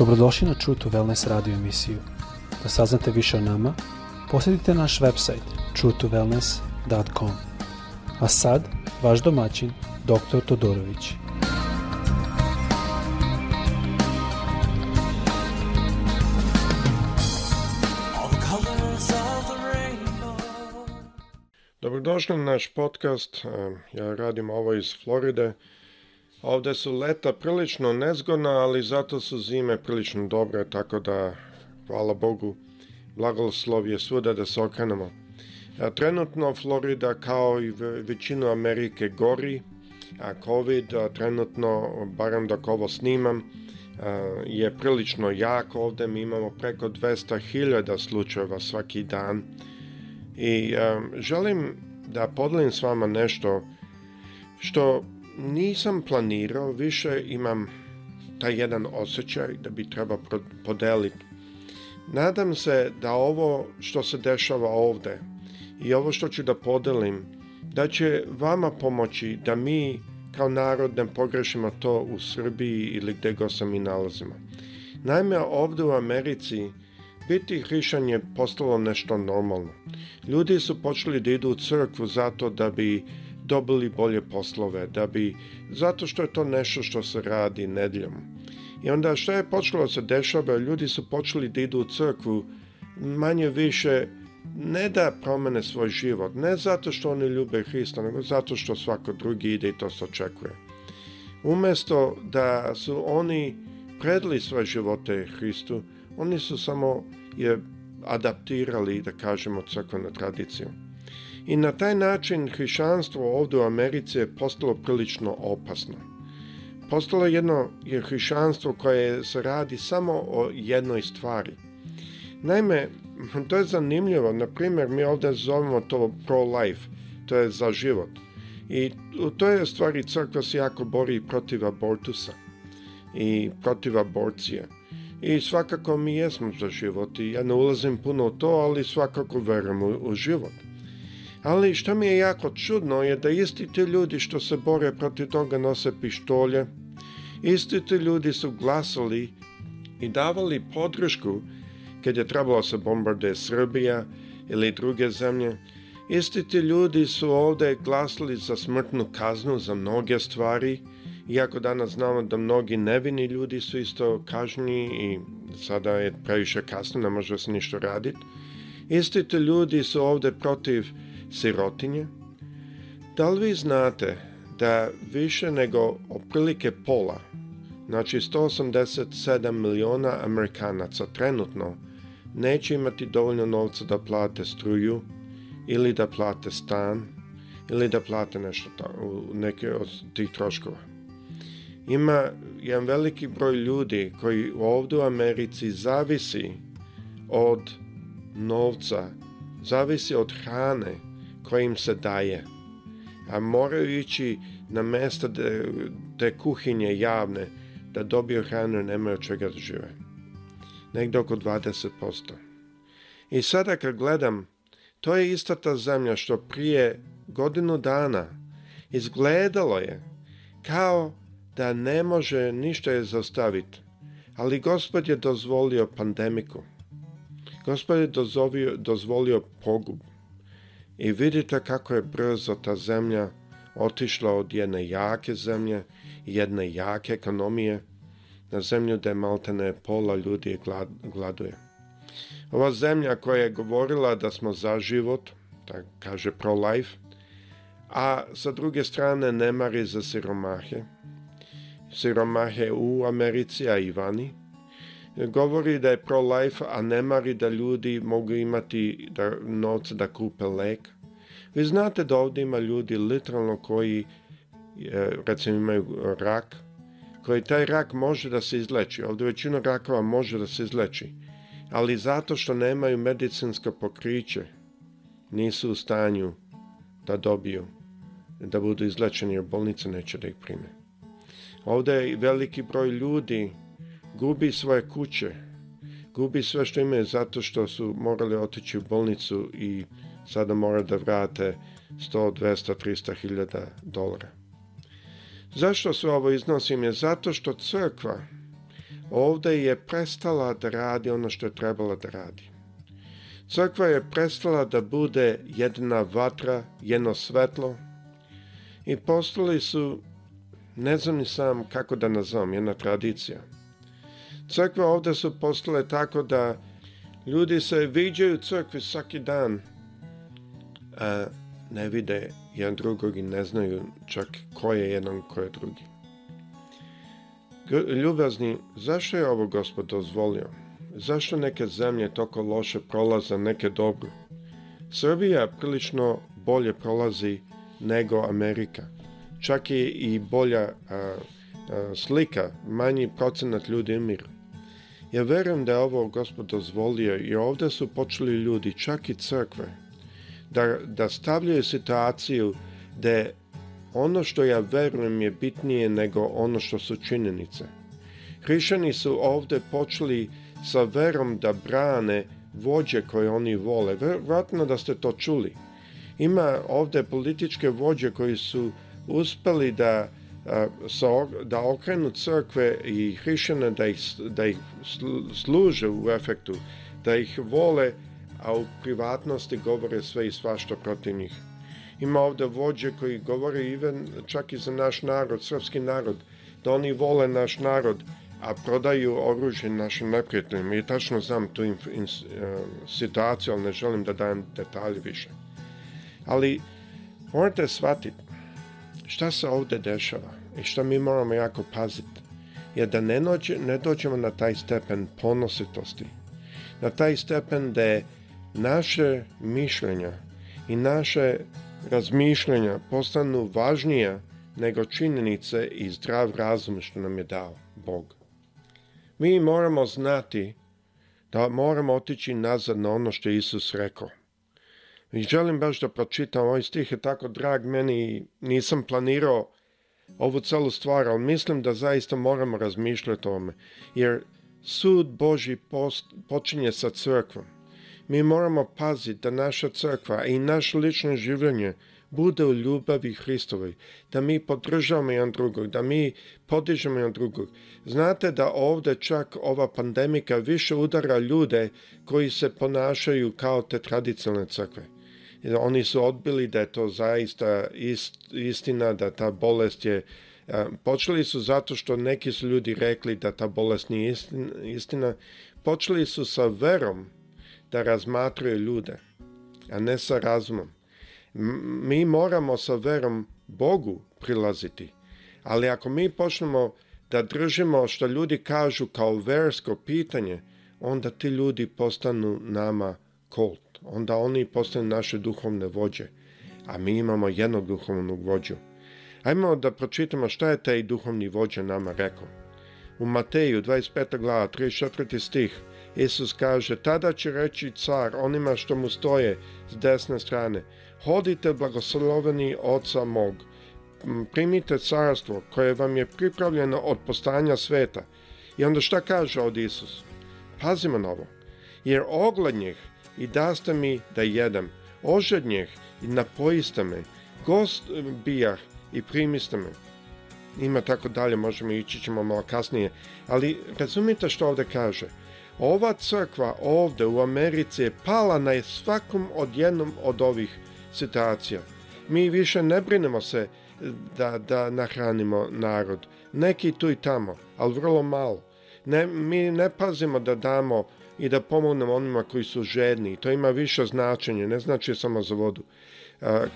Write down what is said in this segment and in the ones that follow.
Dobrodošli na True to Wellness radio emisiju. Da saznate više o nama, posjetite naš website truetowellness.com. A sad, vaš domaćin, dr. Todorović. Dobrodošli na naš podcast. Ehm, ja radim ovo iz Floride. Ovde su leta prilično nezgona, ali zato su zime prilično dobre, tako da, hvala Bogu, blagoslov je svuda da se okrenemo. E, trenutno Florida kao i većinu Amerike gori, a COVID trenutno, barem dok ovo snimam, e, je prilično jak. Ovde mi imamo preko 200.000 slučajeva svaki dan. I e, želim da podelim s vama nešto što nisam planirao, više imam taj jedan osjećaj da bi treba podeliti. Nadam se da ovo što se dešava ovde i ovo što ću da podelim, da će vama pomoći da mi kao narod ne pogrešimo to u Srbiji ili gde god se mi nalazimo. Naime, ovde u Americi biti hrišćan je postalo nešto normalno. Ljudi su počeli da idu u crkvu zato da bi dobili bolje poslove, da bi, zato što je to nešto što se radi nedljom. I onda što je počelo da se dešava, ljudi su počeli da idu u crkvu manje više ne da promene svoj život, ne zato što oni ljube Hrista, nego zato što svako drugi ide i to se očekuje. Umesto da su oni predali svoje živote Hristu, oni su samo je adaptirali, da kažemo, crkvenu tradiciju. I na taj način hrišćanstvo ovde u Americi je postalo prilično opasno. Postalo jedno je hrišćanstvo koje se radi samo o jednoj stvari. Naime, to je zanimljivo. Na primjer, mi ovde zovemo to pro-life, to je za život. I u toj stvari crkva se jako bori protiv abortusa i protiv aborcije. I svakako mi jesmo za život i ja ne ulazim puno u to, ali svakako verujem u, u život. Ali što mi je jako čudno je da isti ti ljudi što se bore protiv toga nose pištolje, isti ti ljudi su glasali i davali podršku kad je trebalo da se bombarde Srbija ili druge zemlje. Isti ti ljudi su ovdje glasili za smrtnu kaznu za mnoge stvari, iako danas znamo da mnogi nevini ljudi su isto kažnji i sada je previše kasno, ne može se ništa raditi. Isti ti ljudi su ovdje protiv sirotinje? Da li vi znate da više nego otprilike pola, znači 187 miliona Amerikanaca trenutno, neće imati dovoljno novca da plate struju ili da plate stan ili da plate nešto tamo, neke od tih troškova. Ima jedan veliki broj ljudi koji ovde u Americi zavisi od novca, zavisi od hrane, koja im se daje. A moraju ići na mesta da gde kuhinje javne da dobiju hranu i nemaju čega da žive. Negde oko 20%. I sada kad gledam, to je ista ta zemlja što prije godinu dana izgledalo je kao da ne može ništa je zastaviti. Ali gospod je dozvolio pandemiku. Gospod je dozvolio, dozvolio pogub. I vidite kako je brzo ta zemlja otišla od jedne jake zemlje, jedne jake ekonomije, na zemlju gde maltene pola ljudi glad, gladuje. Ova zemlja koja je govorila da smo za život, da kaže pro-life, a sa druge strane ne mari za siromahe. Siromahe u Americi, a i vani govori da je pro-life, a ne mari da ljudi mogu imati da, novca da kupe lek. Vi znate da ovde ima ljudi literalno koji e, recimo imaju rak, koji taj rak može da se izleči. Ovde većina rakova može da se izleči, ali zato što nemaju medicinsko pokriće, nisu u stanju da dobiju, da budu izlečeni jer bolnice neće da ih prime. Ovde je veliki broj ljudi gubi svoje kuće, gubi sve što imaju zato što su morali otići u bolnicu i sada mora da vrate 100, 200, 300 hiljada dolara. Zašto sve ovo iznosim je? Zato što crkva ovde je prestala da radi ono što je trebala da radi. Crkva je prestala da bude jedna vatra, jedno svetlo i postali su, ne znam ni sam kako da nazovem, jedna tradicija – Crkve ovde su postale tako da ljudi se viđaju u crkvi svaki dan, a ne vide jedan drugog i ne znaju čak ko je jedan, ko je drugi. Ljubazni, zašto je ovo gospod dozvolio? Zašto neke zemlje toko loše prolaze, neke dobro? Srbija prilično bolje prolazi nego Amerika. Čak i, i bolja a, a, slika, manji procenat ljudi umiru. Ja verujem da je ovo gospod dozvolio i ovde su počeli ljudi, čak i crkve, da, da stavljaju situaciju da ono što ja verujem je bitnije nego ono što su činjenice. Hrišćani su ovde počeli sa verom da brane vođe koje oni vole. Vratno da ste to čuli. Ima ovde političke vođe koji su uspeli da sa, da okrenu crkve i hrišćane, da ih, da ih služe u efektu, da ih vole, a u privatnosti govore sve i svašta protiv njih. Ima ovde vođe koji govore even, čak i za naš narod, srpski narod, da oni vole naš narod, a prodaju oružje našim neprijateljima. I tačno znam tu in, in, e, situaciju, ali ne želim da dajem detalje više. Ali morate shvatiti, šta se ovde dešava i što mi moramo jako paziti je da ne, nođe, ne dođemo na taj stepen ponositosti, na taj stepen da naše mišljenja i naše razmišljenja postanu važnija nego činjenice i zdrav razum što nam je dao Bog. Mi moramo znati da moramo otići nazad na ono što je Isus rekao. I želim baš da pročitam ovaj stih je tako drag meni nisam planirao ovu celu stvar, ali mislim da zaista moramo razmišljati o tome. Jer sud Boži post, počinje sa crkvom. Mi moramo paziti da naša crkva i naše lično življenje bude u ljubavi Hristovoj, da mi podržavamo jedan drugog, da mi podižemo jedan drugog. Znate da ovde čak ova pandemika više udara ljude koji se ponašaju kao te tradicionalne crkve. Oni su odbili da je to zaista ist, istina, da ta bolest je Počeli su zato što neki su ljudi rekli da ta bolest nije istina, Počeli su sa verom da razmatraju ljude, a ne sa razumom. Mi moramo sa verom Bogu prilaziti. Ali ako mi počnemo da držimo što ljudi kažu kao versko pitanje, onda ti ljudi postanu nama kult onda oni postanu naše duhovne vođe, a mi imamo jednog duhovnog vođu. Ajmo da pročitamo šta je taj duhovni vođa nama rekao. U Mateju 25. glava 34. stih Isus kaže, tada će reći car onima što mu stoje s desne strane, hodite blagosloveni oca mog, primite carstvo koje vam je pripravljeno od postanja sveta. I onda šta kaže od Isus? Pazimo na ovo. Jer ogled i dasta mi da jedam. Ožadnjeh i napojista me, gost eh, bijah i primista me. Ima tako dalje, možemo ići ćemo malo kasnije. Ali razumite što ovde kaže? Ova crkva ovde u Americi je pala na svakom od jednom od ovih situacija. Mi više ne brinemo se eh, da, da nahranimo narod. Neki tu i tamo, ali vrlo malo. Ne, mi ne pazimo da damo i da pomognemo onima koji su žedni. To ima više značenje, ne znači samo za vodu.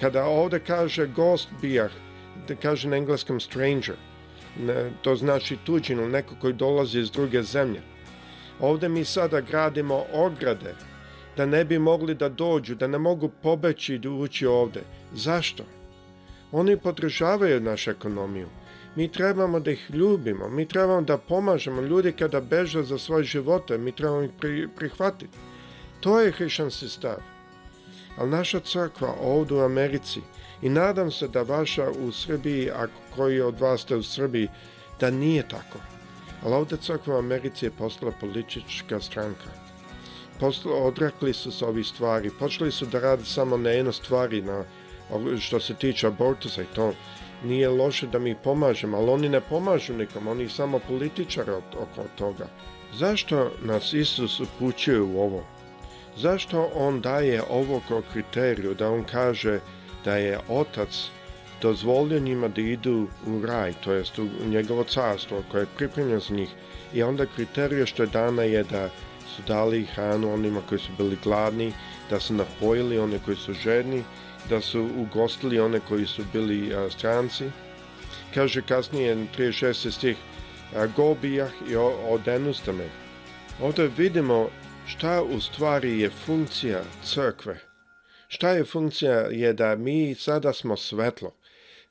Kada ovde kaže gost bijah, da kaže na engleskom stranger, to znači tuđin ili neko koji dolazi iz druge zemlje. Ovde mi sada gradimo ograde da ne bi mogli da dođu, da ne mogu pobeći i da ući ovde. Zašto? Oni podržavaju našu ekonomiju. Mi trebamo da ih ljubimo, mi trebamo da pomažemo ljudi kada beže za svoje živote, mi trebamo ih pri, prihvatiti. To je hrišanski stav. Ali naša crkva ovdje u Americi i nadam se da vaša u Srbiji, ako koji od vas ste u Srbiji, da nije tako. Ali ovde crkva u Americi je postala politička stranka odrekli su se ovih stvari, počeli su da rade samo na jedno stvari na, što se tiče abortusa i to nije loše da mi pomažemo, ali oni ne pomažu nikom, oni samo političari oko toga. Zašto nas Isus upućuje u ovo? Zašto on daje ovo kao kriteriju, da on kaže da je otac dozvolio njima da idu u raj, to jest u njegovo carstvo koje je pripremljeno za njih i onda kriterije što je dana je da su dali hranu onima koji su bili gladni da su napojili one koji su žedni, da su ugostili one koji su bili a, stranci. Kaže kasnije 36. stih, go i odenuste me. Ovde vidimo šta u stvari je funkcija crkve. Šta je funkcija je da mi sada smo svetlo.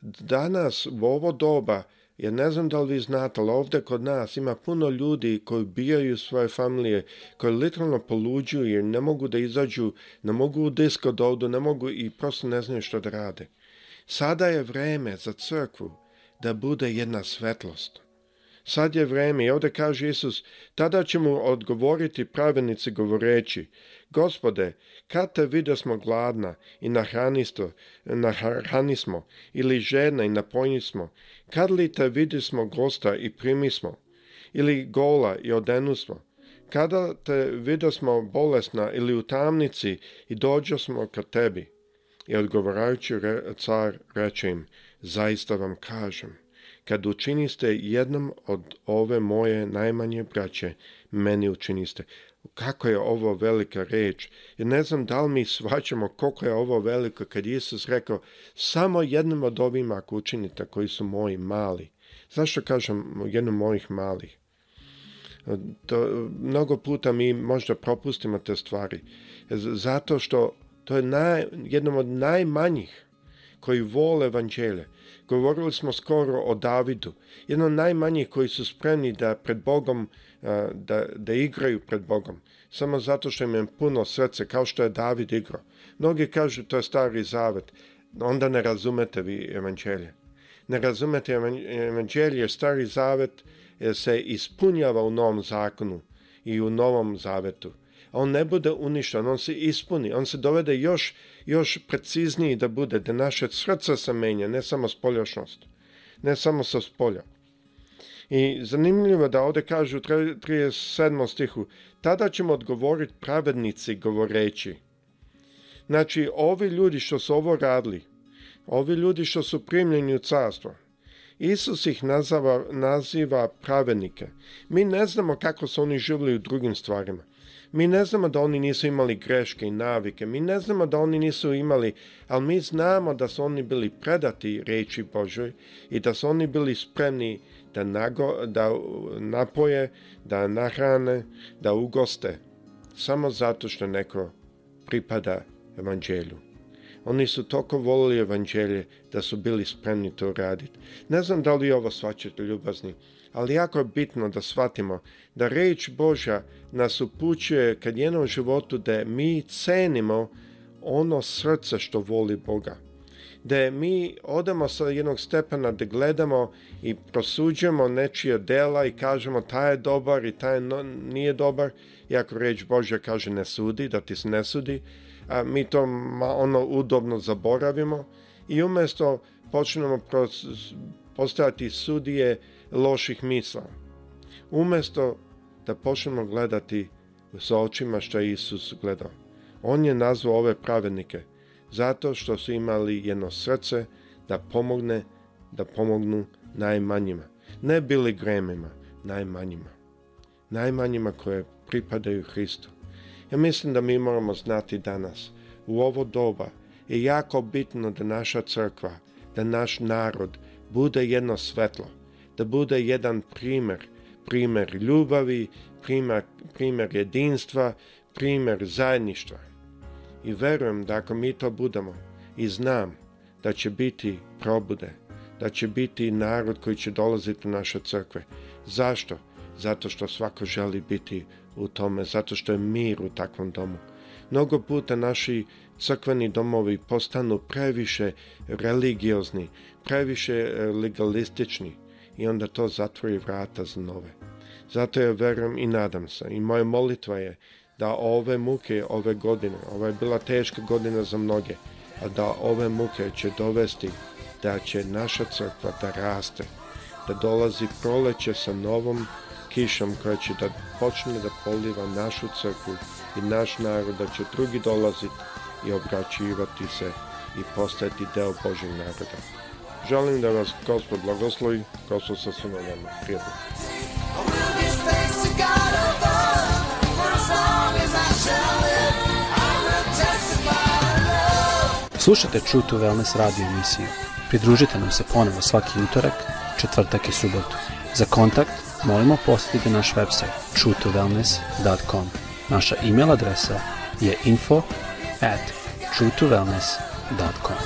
Danas u ovo doba jer ne znam da li vi znate, ali ovdje kod nas ima puno ljudi koji bijaju svoje familije, koji literalno poluđuju jer ne mogu da izađu, ne mogu u disko da odu, ne mogu i prosto ne znaju što da rade. Sada je vreme za crkvu da bude jedna svetlost sad je vreme. I ovdje kaže Isus, tada će mu odgovoriti pravednici govoreći, gospode, kad te vide da smo gladna i nahranisto, nahranismo, ili žena i napojnismo, kad li te vidi smo gosta i primismo, ili gola i odenusmo, kada te vide smo bolesna ili u tamnici i dođo smo ka tebi. I odgovorajući car reče im, zaista vam kažem, Kad učiniste jednom od ove moje najmanje braće, meni učiniste. Kako je ovo velika reč? Ja ne znam da li mi svaćamo koliko je ovo veliko kad Isus rekao samo jednom od ovima ako učinite koji su moji mali. Zašto kažem jednom mojih malih? To, mnogo puta mi možda propustimo te stvari. Zato što to je naj, jednom od najmanjih koji vole evanđelje. Govorili smo skoro o Davidu, jedno od koji su spremni da pred Bogom, da, da igraju pred Bogom, samo zato što im je puno srce, kao što je David igrao. Mnogi kažu to je stari zavet, onda ne razumete vi evanđelje. Ne razumete evanđelje, stari zavet e, se ispunjava u novom zakonu i u novom zavetu on ne bude uništen, on se ispuni, on se dovede još, još precizniji da bude, da naše srca se menja, ne samo spoljašnost, ne samo sa spolja. I zanimljivo da ovde kaže u 37. stihu, tada ćemo odgovoriti pravednici govoreći. Znači, ovi ljudi što su ovo radili, ovi ljudi što su primljeni u carstvo, Isus ih nazava, naziva pravednike. Mi ne znamo kako su oni živjeli u drugim stvarima. Mi ne znamo da oni nisu imali greške i navike, mi ne znamo da oni nisu imali, ali mi znamo da su oni bili predati reči Božoj i da su oni bili spremni da, nago, da napoje, da nahrane, da ugoste, samo zato što neko pripada evanđelju. Oni su toliko volili evanđelje da su bili spremni to raditi. Ne znam da li ovo svačate ljubazni, ali jako je bitno da shvatimo da reč Božja nas upućuje kad jednom životu da mi cenimo ono srce što voli Boga. Da mi odemo sa jednog stepena da gledamo i prosuđujemo nečije dela i kažemo taj je dobar i taj nije dobar, iako reč Božja kaže ne sudi, da ti se ne sudi, a mi to ono udobno zaboravimo i umesto počnemo postojati sudije loših misla. Umesto da počnemo gledati sa očima što je Isus gledao. On je nazvao ove pravednike zato što su imali jedno srce da pomogne, da pomognu najmanjima. Ne bili gremima, najmanjima. Najmanjima koje pripadaju Hristu. Ja mislim da mi moramo znati danas, u ovo doba, je jako bitno da naša crkva, da naš narod bude jedno svetlo da bude jedan primer, primer ljubavi, primer, primer jedinstva, primer zajedništva. I verujem da ako mi to budemo i znam da će biti probude, da će biti narod koji će dolaziti u naše crkve. Zašto? Zato što svako želi biti u tome, zato što je mir u takvom domu. Mnogo puta naši crkveni domovi postanu previše religiozni, previše e, legalistični, i onda to zatvori vrata za nove. Zato ja verujem i nadam se i moja molitva je da ove muke ove godine, ova je bila teška godina za mnoge, a da ove muke će dovesti da će naša crkva da raste, da dolazi proleće sa novom kišom koja će da počne da poliva našu crkvu i naš narod, da će drugi dolaziti i obraćivati se i postati deo Božeg naroda. Želim da vas Gospod blagoslovi, Gospod sa svima nama. Prijetno. Slušajte True to Wellness radio emisiju. Pridružite nam se ponovo svaki utorak, četvrtak i subotu. Za kontakt molimo posjetite naš website truetowellness.com. Naša e-mail adresa je info at truetowellness.com.